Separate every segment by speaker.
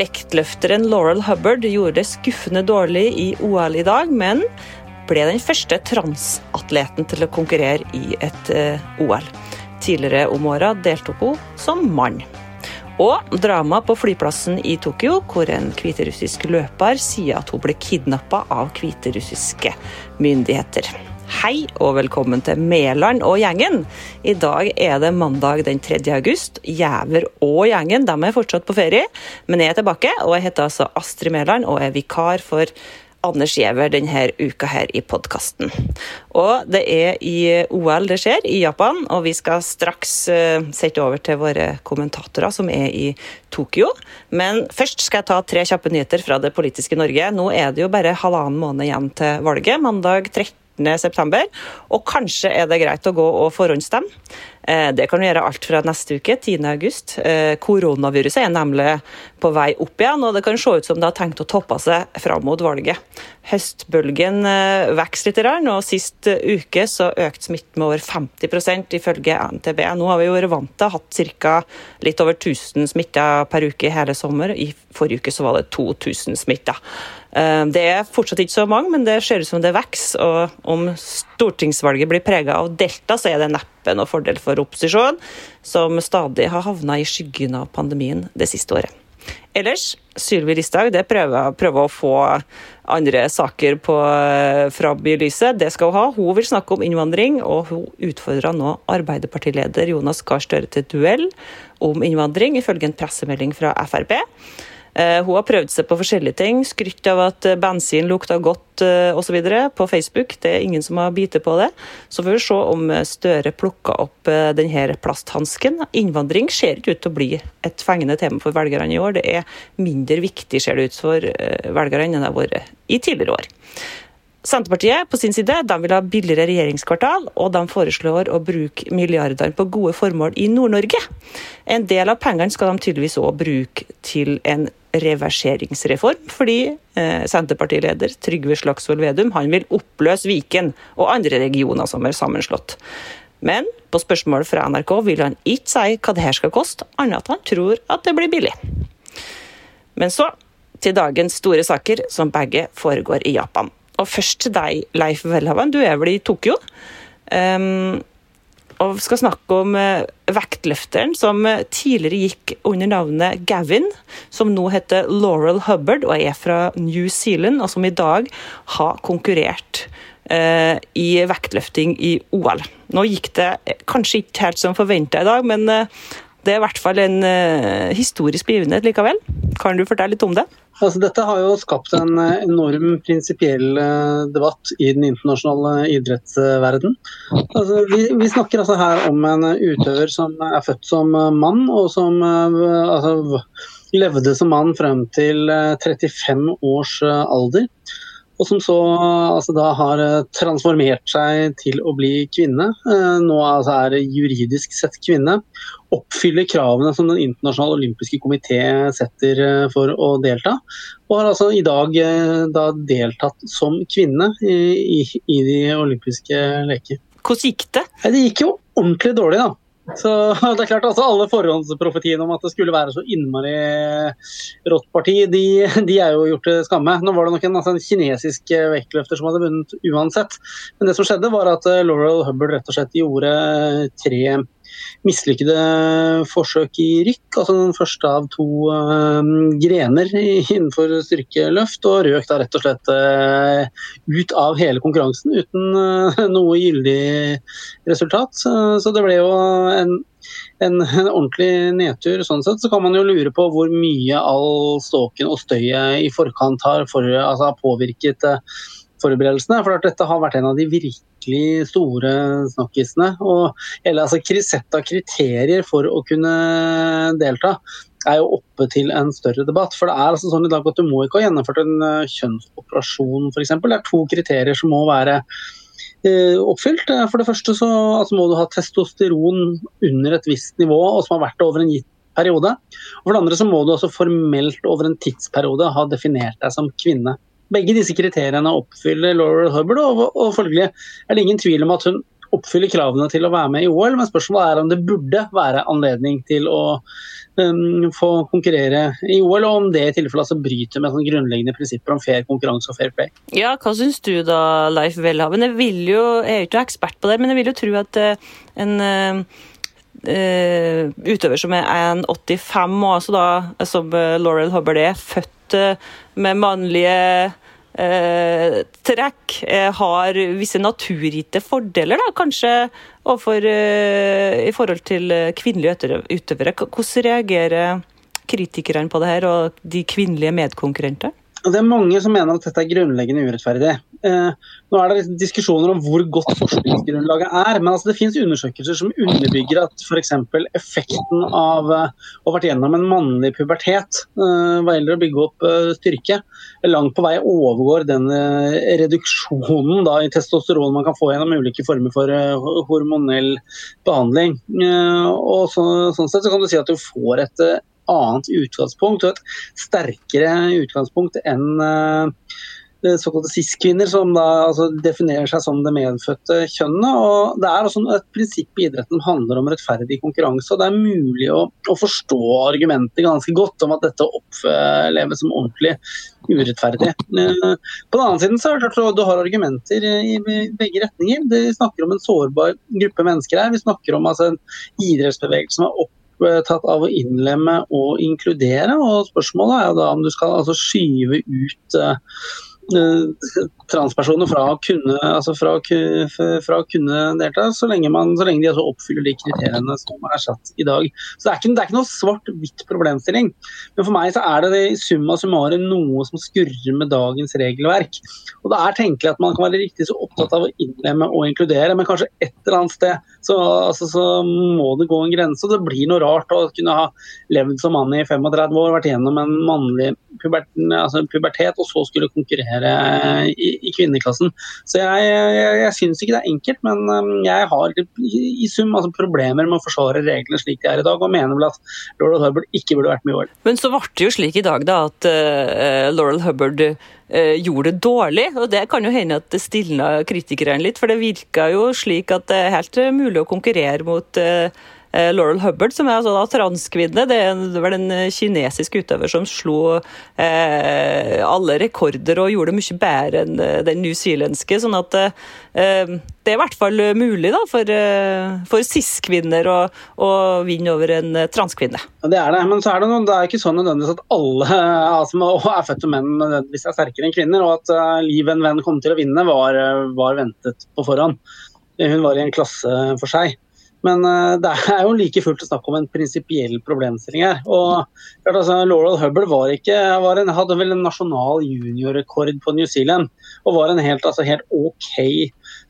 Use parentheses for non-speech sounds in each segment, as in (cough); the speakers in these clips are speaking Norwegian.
Speaker 1: Vektløfteren Laurel Hubbard gjorde det skuffende dårlig i OL i dag, men ble den første transatleten til å konkurrere i et uh, OL. Tidligere om åra deltok hun som mann. Og drama på flyplassen i Tokyo, hvor en hviterussisk løper sier at hun ble kidnappa av hviterussiske myndigheter. Hei og velkommen til Mæland og gjengen. I dag er det mandag den 3. august. Jæver og gjengen de er fortsatt på ferie, men jeg er tilbake. Og jeg heter altså Astrid Mæland og er vikar for Anders Giæver denne uka her i podkasten. Og det er i OL det skjer, i Japan, og vi skal straks uh, sette over til våre kommentatorer som er i Tokyo. Men først skal jeg ta tre kjappe nyheter fra det politiske Norge. Nå er det jo bare halvannen måned igjen til valget, mandag 13. 14.9. Og kanskje er det greit å gå og forhåndsstemme. Eh, det kan du gjøre alt fra neste uke, 10.8. Eh, koronaviruset er nemlig på vei opp igjen, og det kan se ut som det har tenkt å toppe seg fram mot valget. Høstbølgen eh, vokser litt, og sist uke så økte smitten med over 50% ifølge NTB. Nå har vi jo vært vant til å ha hatt ca. litt over 1000 smitta per uke hele sommer. I forrige uke så var det 2000 smitta. Det er fortsatt ikke så mange, men det ser ut som det vokser. Og om stortingsvalget blir prega av delta, så er det neppe noe fordel for opposisjonen, som stadig har havna i skyggen av pandemien det siste året. Ellers, Sylvi Listhaug prøver, prøver, å få andre saker på, fra bylyset. Det skal hun ha. Hun vil snakke om innvandring, og hun utfordrer nå Arbeiderpartileder Jonas Gahr Støre til duell om innvandring, ifølge en pressemelding fra Frp. Eh, hun har prøvd seg på forskjellige ting. Skrytt av at eh, bensin lukta godt eh, osv. på Facebook. Det er ingen som har bitt på det. Så får vi se om Støre plukker opp denne plasthansken. Innvandring ser ikke ut til å bli et fengende tema for velgerne i år. Det er mindre viktig, ser det ut for velgerne enn det har vært i tidligere år. Senterpartiet på sin side de vil ha billigere regjeringskvartal, og de foreslår å bruke milliardene på gode formål i Nord-Norge. En del av pengene skal de tydeligvis òg bruke til en reverseringsreform, fordi eh, Senterpartileder Trygve Slagsvold Vedum han vil oppløse Viken og andre regioner som er sammenslått. Men på spørsmål fra NRK vil han ikke si hva det her skal koste, annet at han tror at det blir billig. Men så til dagens store saker, som begge foregår i Japan. Og først til deg, Leif Welhaven. Du er vel i Tokyo? Um, og skal snakke om uh, vektløfteren som uh, tidligere gikk under navnet Gavin, som nå heter Laurel Hubbard og er fra New Zealand, og som i dag har konkurrert uh, i vektløfting i OL. Nå gikk det kanskje ikke helt som forventa i dag, men det er i hvert fall en historisk begivenhet likevel. Kan du fortelle litt om det?
Speaker 2: Altså, dette har jo skapt en eh, enorm prinsipiell eh, debatt i den internasjonale idrettsverden. Altså, vi, vi, snakker altså her om en utøver som er født som mann, og som altså, levde som mann frem til 35 års alder og som så altså, da har eh, transformert seg til å bli kvinne. Eh, nå altså, er juridisk sett kvinne. Oppfyller kravene som Den internasjonale olympiske komité setter eh, for å delta. Og har altså i dag da deltatt som kvinne i, i de olympiske leker.
Speaker 1: Hvordan gikk det?
Speaker 2: Det gikk jo ordentlig dårlig, da. Så (laughs) det er klart altså Alle forhåndsprofetiene om at det skulle være så innmari rått parti, de, de, er jo gjort til skamme. Nå var det nok en, altså, en kinesisk vektløfter som hadde vunnet uansett. Men det som skjedde, var at eh, Laurel Hubbard rett og slett gjorde tre mislykkede forsøk i rykk. altså Den første av to uh, grener innenfor styrkeløft, og røk da rett og slett uh, ut av hele konkurransen uten uh, noe gyldig resultat. Så det ble jo en, en, en, ordentlig nedtur. sånn sett. Så kan man jo lure på hvor mye all ståken og støyet i forkant har, for, altså, påvirket forberedelsene. For dette har vært en av de virkelig store snakkisene. Og eller, altså, sett av kriterier for å kunne delta er jo oppe til en større debatt. For det er altså sånn i dag at du må ikke ha gjennomført en uh, kjønnsoperasjon f.eks. Det er to kriterier som må være uh, oppfylt. For det første så altså, må du ha testosteron under et visst nivå, og som har vært det over en gitt periode. Og for det andre så må du også formelt over en tidsperiode ha definert deg som kvinne. Begge disse kriteriene oppfyller Laurel Hubbard, og, og følgelig er det ingen tvil om at hun oppfyller kravene til å være med i OL, men spørsmålet er om det burde være anledning til å um, få konkurrere i OL, og om det i tilfelle altså bryter med sånn grunnleggende prinsipper om fair konkurranse og fair play.
Speaker 1: Ja, Hva syns du da, Leif Welhaven? Jeg, vil jo, jeg er jo ikke ekspert på det, men jeg vil jo tro at uh, en uh, Uh, utøver som er 1,85 og altså da, som Laurel Hubbard er, født med mannlige eh, trekk eh, har visse naturgitte fordeler, da, kanskje overfor, eh, i forhold til eh, kvinnelige utøvere. Hvordan reagerer kritikerne på det her, og de kvinnelige medkonkurrenter?
Speaker 2: Det er mange som mener at dette er grunnleggende urettferdig. Eh, nå er det diskusjoner om hvor godt forskningsgrunnlaget er, men altså det finnes undersøkelser som underbygger at f.eks. effekten av uh, å ha vært gjennom en mannlig pubertet eh, hva gjelder å bygge opp uh, styrke, langt på vei overgår den reduksjonen da, i testosteron man kan få gjennom ulike former for hormonell behandling. og så, Sånn sett så kan du si at du får et annet utgangspunkt og et sterkere utgangspunkt enn uh, såkalte cis-kvinner, som da altså, definerer seg som det medfødte kjønnet. og Det er også et prinsipp i idretten handler om rettferdig konkurranse. og Det er mulig å, å forstå argumentet ganske godt om at dette oppleves som ordentlig urettferdig. Uh, på den annen side så er det klart at du har argumenter i begge retninger. Vi snakker om en sårbar gruppe mennesker her. Vi snakker om altså, en idrettsbevegelse som er opp opptatt av å innlemme og inkludere. og Spørsmålet er jo da om du skal altså skyve ut uh, transpersoner fra å kunne, altså fra, fra å kunne delta, så lenge, man, så lenge de altså oppfyller de kriteriene som er satt i dag. Så Det er ikke, det er ikke noe svart-hvitt problemstilling. Men for meg så er det, det i summa summarum noe som skurrer med dagens regelverk. Og Det er tenkelig at man kan være riktig så opptatt av å innlemme og inkludere, men kanskje et eller annet sted så, altså, så må det gå en grense. og Det blir noe rart å kunne ha levd som mann i 35 år, vært gjennom en mannlig pubert, altså pubertet, og så skulle konkurrere i, i kvinneklassen. Så jeg, jeg, jeg syns ikke det er enkelt, men um, jeg har i, sum altså problemer med å forsvare reglene slik de er i dag, og mener vel at Laurel Hubbard ikke burde vært med i OL.
Speaker 1: Men så ble det jo slik i dag da at uh, Laurel Hubbard uh, gjorde det dårlig, og det kan jo hende at det stilna kritikerne litt, for det virka jo slik at det er helt mulig å konkurrere mot uh, Eh, Laurel Hubbard, som er altså da transkvinne. Det var en kinesisk utøver som slo eh, alle rekorder og gjorde det mye bedre enn eh, den newzealandske. Sånn at eh, det er i hvert fall mulig da, for, eh, for cis-kvinner å, å, vinne over en transkvinne.
Speaker 2: Det er det, men så er det, noe, det er ikke sånn nødvendigvis at alle som er født som menn nødvendigvis er sterkere enn kvinner. Og at uh, Liv en venn kom til å vinne, var, var ventet på forhånd. Hun var i en klasse for seg. Men uh, det er jo like fullt snakk om en prinsipiell problemstilling her. Og altså, Laurel Hubble var ikke, var en, hadde vel en nasjonal juniorrekord på New Zealand. Og var en helt, altså, helt OK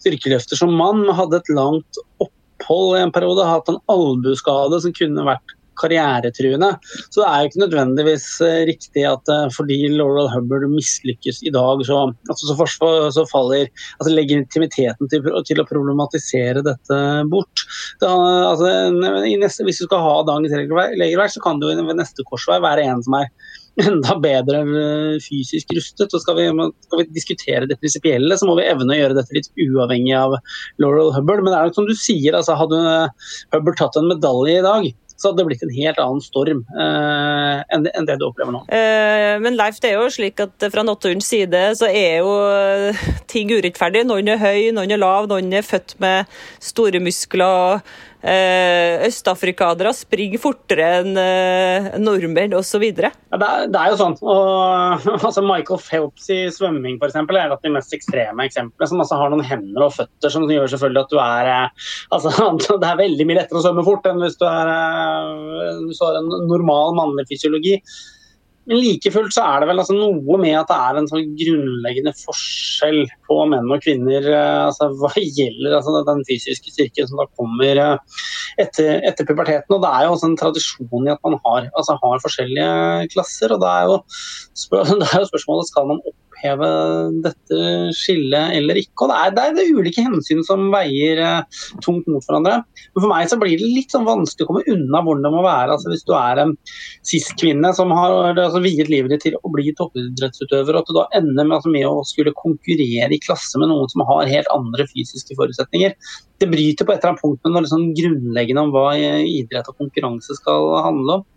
Speaker 2: styrkeløfter som mann. Hadde et langt opphold i en periode. Hatt en albueskade som kunne vært karrieretruende. Så det er jo ikke nødvendigvis eh, riktig at eh, fordi Laurel Hubbard mislykkes i dag, så, altså, så, så faller altså, legitimiteten til, til, å problematisere dette bort. Da, altså, neste, hvis du skal ha dagens regelverk, så kan det jo ved neste korsvei være en som er enda bedre eh, fysisk rustet. og Skal vi, skal vi diskutere det prinsipielle, så må vi evne å gjøre dette litt uavhengig av Laurel Hubbard. Men det er nok som du sier, altså, hadde Hubbard tatt en medalje i dag, så hadde det blitt en helt annen storm eh, enn, det, du opplever nå.
Speaker 1: Eh, men Leif, det er jo slik at fra naturens side så er jo ting urettferdig. Noen er høy, noen er lav, noen er født med store muskler. Eh, østafrikanere springer fortere enn eh, nordmenn osv.
Speaker 2: Ja, det, det er jo sånn. Og, (laughs) altså Michael Phelps i svømming for eksempel, er et de mest ekstreme eksemplene. Som altså har noen hender og føtter som gjør selvfølgelig at du er eh, altså, (laughs) Det er veldig mye lettere å svømme fort enn hvis du, er, eh, hvis du har en normal mannlig fysiologi. Men like fullt så er det vel altså noe med at det er en sånn grunnleggende forskjell på menn og kvinner eh, altså hva (laughs) gjelder altså den fysiske styrken som da kommer eh, etter, etter, puberteten. Og det er jo også en tradisjon i at man har, altså har forskjellige klasser. og det er, jo, (laughs) det er jo spørsmålet skal man opp oppheve dette skillet eller ikke. Og det er, det er, det ulike hensyn som veier eh, tungt mot hverandre. Men for meg så blir det litt sånn vanskelig å komme unna hvordan det må være. Altså, hvis du er en cis-kvinne som har altså, viet livet ditt til å bli toppidrettsutøver, og at du da ender med, altså, med å skulle konkurrere i klasse med noen som har helt andre fysiske forutsetninger. Det bryter på et eller annet punkt med noe liksom grunnleggende om hva idrett og konkurranse skal handle om.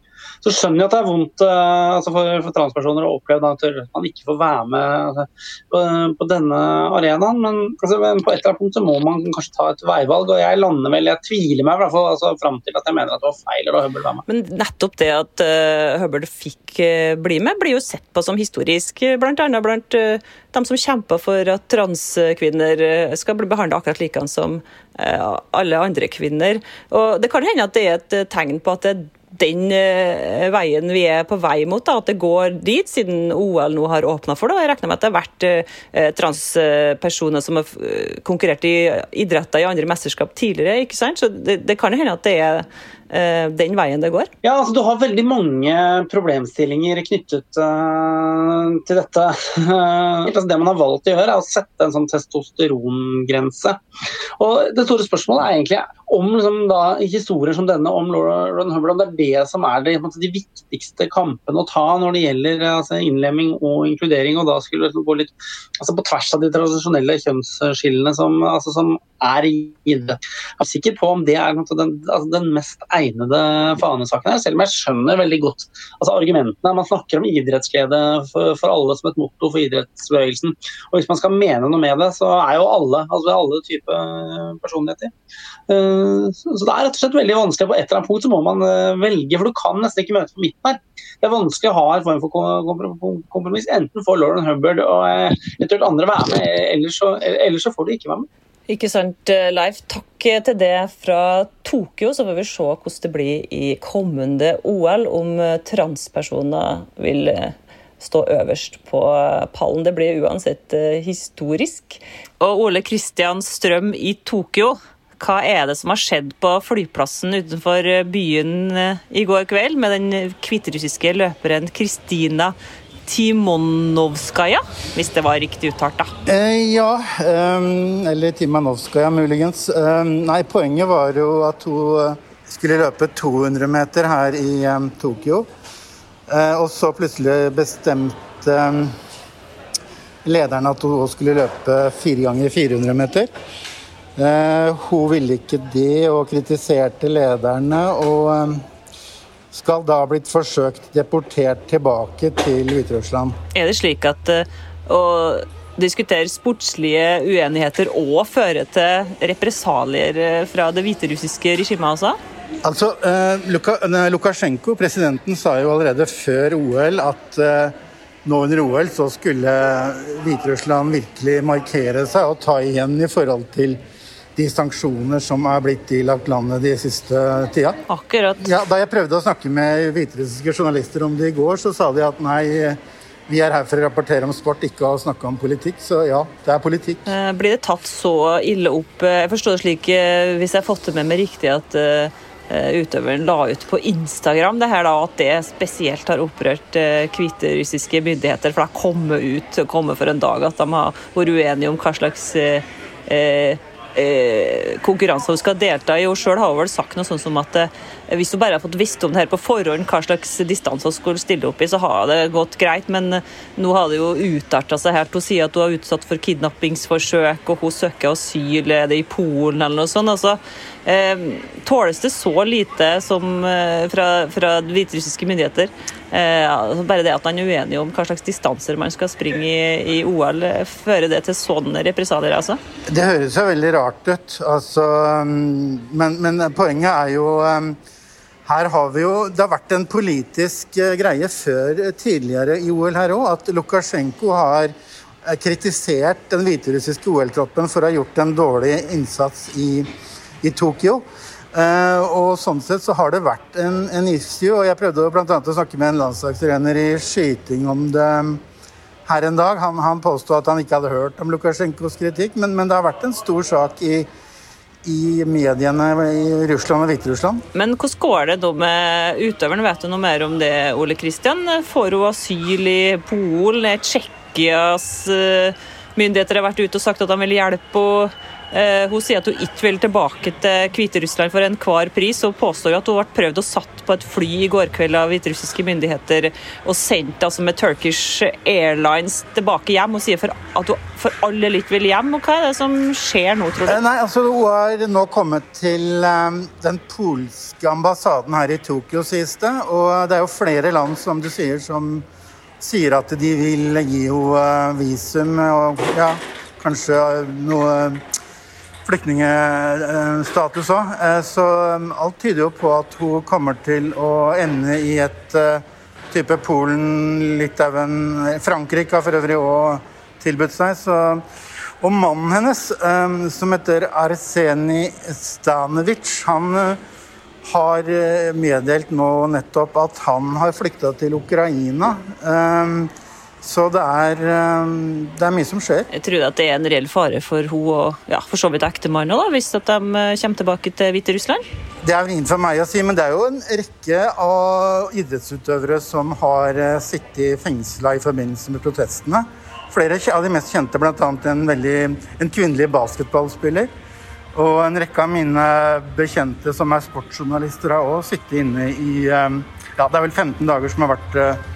Speaker 2: Så skjønner jeg at det er vondt uh, altså for, for, transpersoner å oppleve at man ikke får være med altså, på, på, denne arenaen, men, altså, på et eller annet punkt så må man kanskje ta et veivalg. Og jeg lander vel, jeg tviler meg i hvert fall altså, fram til at jeg mener at det var feil å la Hubble være med.
Speaker 1: Men nettopp det at uh, Hubble fikk uh, bli med, blir jo sett på som historisk, bl.a. blant uh, dem som kjemper for at transkvinner skal bli behandla akkurat like som alle andre kvinner. Og Det kan hende at det er et tegn på at det den uh, veien vi er på vei mot, da, at det går dit, siden OL nå har åpna for det. og Jeg regner med at det har vært uh, transpersoner som har eh, konkurrert i idretter i andre mesterskap tidligere. ikke sant? Så det, det kan hende at det er den veien det går?
Speaker 2: Ja, altså Du har veldig mange problemstillinger knyttet uh, til dette. (laughs) altså, det man har valgt å gjøre, er å sette en sånn testosterongrense. Og Det store spørsmålet er egentlig om liksom, da, historier som denne om Lauren Hubbard, om det er det som er det, de viktigste kampene å ta når det gjelder altså, innlemming og inkludering. og da skulle det gå litt altså, på tvers av de tradisjonelle kjønnsskillene som, altså, som er i idrett. Jeg er sikker på om det er den, altså, den mest egnede fanesaken her, selv om jeg skjønner veldig godt altså, argumentene. Man snakker om idrettsglede for, for, alle som et motto for idrettsbevegelsen. Og hvis man skal mene noe med det, så er jo alle, altså alle typer personligheter. Uh, så det er rett og slett veldig vanskelig. På et eller annet punkt så må man uh, velge, for du kan nesten ikke møte på midten her. Det er vanskelig å ha en form for kompromiss. Enten får Lauren Hubbard og eventuelt andre være med, ellers så, ellers så får du ikke være med.
Speaker 1: Ikke sant, Leif. Takk til det fra Tokyo. Så får vi se hvordan det blir i kommende OL, om transpersoner vil stå øverst på pallen. Det blir uansett historisk. Og Ole Kristian Strøm i Tokyo, hva er det som har skjedd på flyplassen utenfor byen eh, i går kveld med den hviterussiske løperen Kristina Timonovskaja, hvis det var riktig uttalt, da?
Speaker 3: Eh, ja, eh, eller Timanovskaja muligens. Eh, nei, poenget var jo at hun eh, skulle løpe 200 meter her i Tokyo. Uh, og så plutselig bestemte lederen at hun skulle løpe fire ganger 400 meter. Eh, hun ville ikke det og kritiserte lederne. og eh, skal da ha blitt forsøkt deportert tilbake til Hviterussland.
Speaker 1: Er det slik at eh, å diskutere sportslige uenigheter og føre til represalier fra det hviterussiske regimet også?
Speaker 3: Altså, Lukasjenko, presidenten, sa jo allerede før OL at nå under OL så skulle Hviterussland virkelig markere seg og ta igjen i forhold til de sanksjoner som er blitt ilagt landet de siste tida.
Speaker 1: Akkurat.
Speaker 3: Ja, da jeg prøvde å snakke med hviterussiske journalister om det i går, så sa de at nei, vi er her for å rapportere om sport, ikke å snakke om politikk. Så ja, det er politikk.
Speaker 1: Eh, blir det tatt så ille opp? Jeg forstår det slik, eh, hvis jeg har fått det med meg riktig, at eh, utøveren la ut på Instagram det her da, at det spesielt har opprørt hviterussiske myndigheter. For det har kommet ut kommet for en dag at de har vært uenige om hva slags eh, eh, konkurranser hun skal delta i. Hun sjøl har vel sagt noe sånt som at eh, hvis hun bare har fått visst om det her på forhånd, hva slags distanse hun skulle stille opp i, så har det gått greit. Men eh, nå har det jo utarta seg helt. Hun sier at hun er utsatt for kidnappingsforsøk, og hun søker asyl er det i Polen eller noe sånt. altså tåles det så lite som eh, fra, fra hviterussiske myndigheter? Eh, altså bare det at man er uenig om hva slags distanser man skal springe i, i OL, fører det til sånne represalier? Altså?
Speaker 3: Det høres jo veldig rart ut. Altså, mm, men, men, poenget er jo mm, her har vi jo, Det har vært en politisk greie før tidligere i OL her òg, at Lukasjenko har kritisert den hviterussiske OL-troppen for å ha gjort en dårlig innsats i i Tokyo. Uh, og sånn sett så har det vært en, en issue. Og jeg prøvde bl.a. å snakke med en landslagstrener i skyting om det her en dag. Han, han påstod at han ikke hadde hørt om Lukasjenkos kritikk, men, men, det har vært en stor sak i, i mediene i Russland og Hviterussland.
Speaker 1: Men hvordan går det da med utøveren? Vet du noe mer om det, Ole Kristian? Får hun asyl i Polen? Tsjekkias myndigheter har vært ute og sagt at han vil hjelpe. Eh, hun sier at hun ikke vil tilbake til Hviterussland for enhver pris, og påstår at hun ble prøvd og satt på et fly i går kveld av hviterussiske myndigheter og sendt altså med Turkish Airlines tilbake hjem. og sier for at hun for alle litt vil hjem. og Hva er det som skjer nå, tror du?
Speaker 3: Eh, nei, altså Hun har nå kommet til um, den polske ambassaden her i Tokyo, sies det. Og det er jo flere land, som du sier, som sier at de vil gi henne visum og ja, kanskje noe flyktningstatus òg. Eh, så um, alt tyder jo på at hun kommer til å ende i et uh, type Polen, Litauen Frankrike har for øvrig òg tilbudt seg. Så, og mannen hennes, um, som heter Arseni Stanovic, han uh, har meddelt nå nettopp at han har flykta til Ukraina. Um, så det er, um, det er, mye som skjer.
Speaker 1: Jeg tror at det er en reell fare for hun og ja, for så vidt ektemannen hvis at de uh, kommer tilbake til Hviterussland?
Speaker 3: Det er vel ingen for meg å si, men det er jo en rekke av idrettsutøvere som har uh, sittet fengsla i forbindelse med protestene. Flere av de mest kjente, bl.a. En, veldig, en kvinnelig basketballspiller. Og en rekke av mine bekjente som er sportsjournalister, har òg sittet inne i um, ja, Det er vel 15 dager som har vært uh,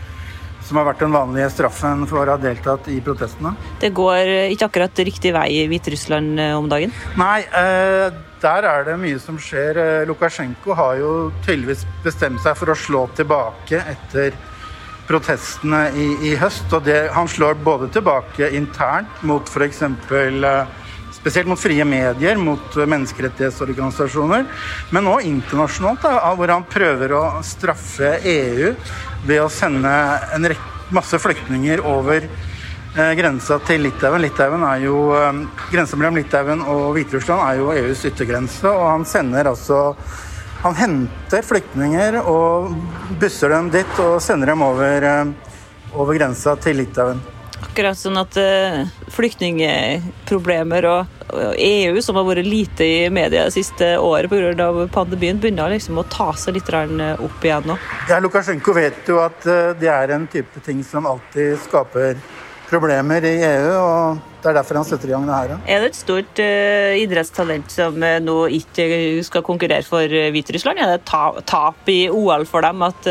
Speaker 3: som har vært den vanlige straffen for å ha deltatt i protestene.
Speaker 1: Det går ikke akkurat riktig vei i Hviterussland eh, om dagen?
Speaker 3: Nei, eh, der er det mye som skjer. Eh, Lukasjenko har jo tydeligvis bestemt seg for å slå tilbake etter protestene i, i høst. Og det, han slår både tilbake internt mot f.eks. Spesielt mot frie medier, mot menneskerettighetsorganisasjoner, men òg internasjonalt, da, hvor han prøver å straffe EU ved å sende en masse flyktninger over eh, grensa til Litauen. Litauen er jo, eh, Grensa mellom Litauen og Hviterussland er jo EUs yttergrense, og han sender altså han henter flyktninger og busser dem dit og sender dem over, eh, over grensa til Litauen.
Speaker 1: Akkurat sånn at uh, flyktningproblemer og, EU, som har vært lite i media det siste året pga. pandemien, begynner liksom å ta seg litt opp igjen nå.
Speaker 3: Ja, Lukasjenko vet jo at uh, det er en type ting som alltid skaper problemer i EU, og det er derfor han setter i gang det her. Ja.
Speaker 1: Er det et stort uh, idrettstalent som uh, nå ikke skal konkurrere for uh, Hviterussland? Er det ta tap i OL for dem at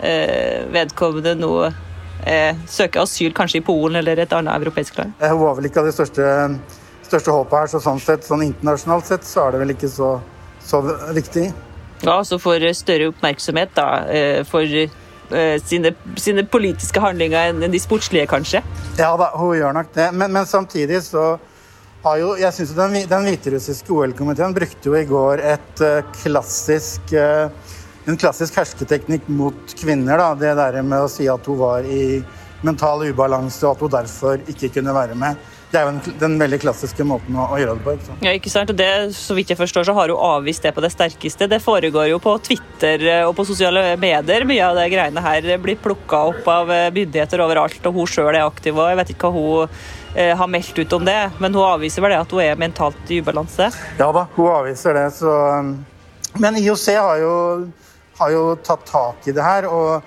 Speaker 1: vedkommende nå eh, søke asyl kanskje i Polen eller et annet europeisk land?
Speaker 3: Hun var vel ikke av de største, største håpet her, så sånn sett, sånn internasjonalt sett så er det vel ikke så, så viktig.
Speaker 1: Ja, altså får større oppmerksomhet da, eh, for eh, sine, sine, politiske handlinger enn de sportslige, kanskje?
Speaker 3: Ja da, hun gjør nok det. Men, men samtidig så har jo Jeg syns den, den hviterussiske OL-komiteen brukte jo i går et klassisk en klassisk hersketeknikk mot kvinner. Da. Det der med å si at hun var i mental ubalanse og at hun derfor ikke kunne være med. Det er jo den veldig klassiske måten å, å gjøre det på. Ikke
Speaker 1: sant? Ja, ikke sant? Og det, så vidt jeg forstår, så har hun avvist det på det sterkeste. Det foregår jo på Twitter eh, og på sosiale medier. Mye av det greiene her blir plukka opp av eh, myndigheter overalt, og hun sjøl er aktiv. og Jeg vet ikke hva hun eh, har meldt ut om det, men hun avviser vel det at hun er mentalt i ubalanse?
Speaker 3: Ja da, hun avviser det. Så... Um, men IOC har jo har jo tatt tak i det her. og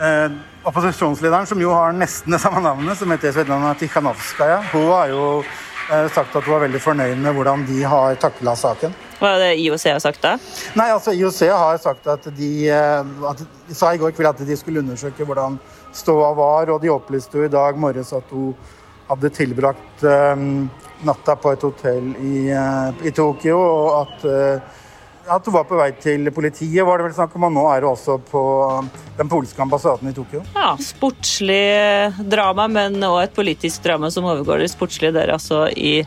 Speaker 3: eh, Opposisjonslederen, som jo har nesten det samme navnet, som heter Svetlana Tikhanovskaja, hun har jo eh, sagt at hun er veldig fornøyd med hvordan de har takla saken.
Speaker 1: Hva er det IOC har sagt da?
Speaker 3: Nei, altså IOC har sagt at de, eh, at de sa i går kveld at de skulle undersøke hvordan ståa var, og de opplyste jo i dag morges at hun hadde tilbrakt um, natta på et hotell i, uh, i Tokyo, og at uh, at du var på vei til politiet, var det vel snakk om, og nå er du også på den polske ambassaden i Tokyo.
Speaker 1: Ja, sportslig drama, men òg et politisk drama som overgår det sportslige der altså i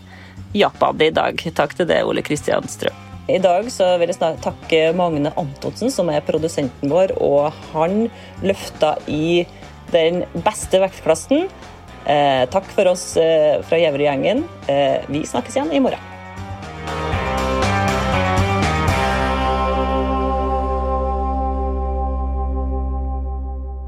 Speaker 1: Japan i dag. Takk til det, Ole Kristian Strøm. I dag så vil jeg snart takke Magne Antonsen, som er produsenten vår, og han løfta i den beste vektklassen. Eh, takk for oss eh, fra Gjæverud-gjengen. Eh, vi snakkes igjen i morgen.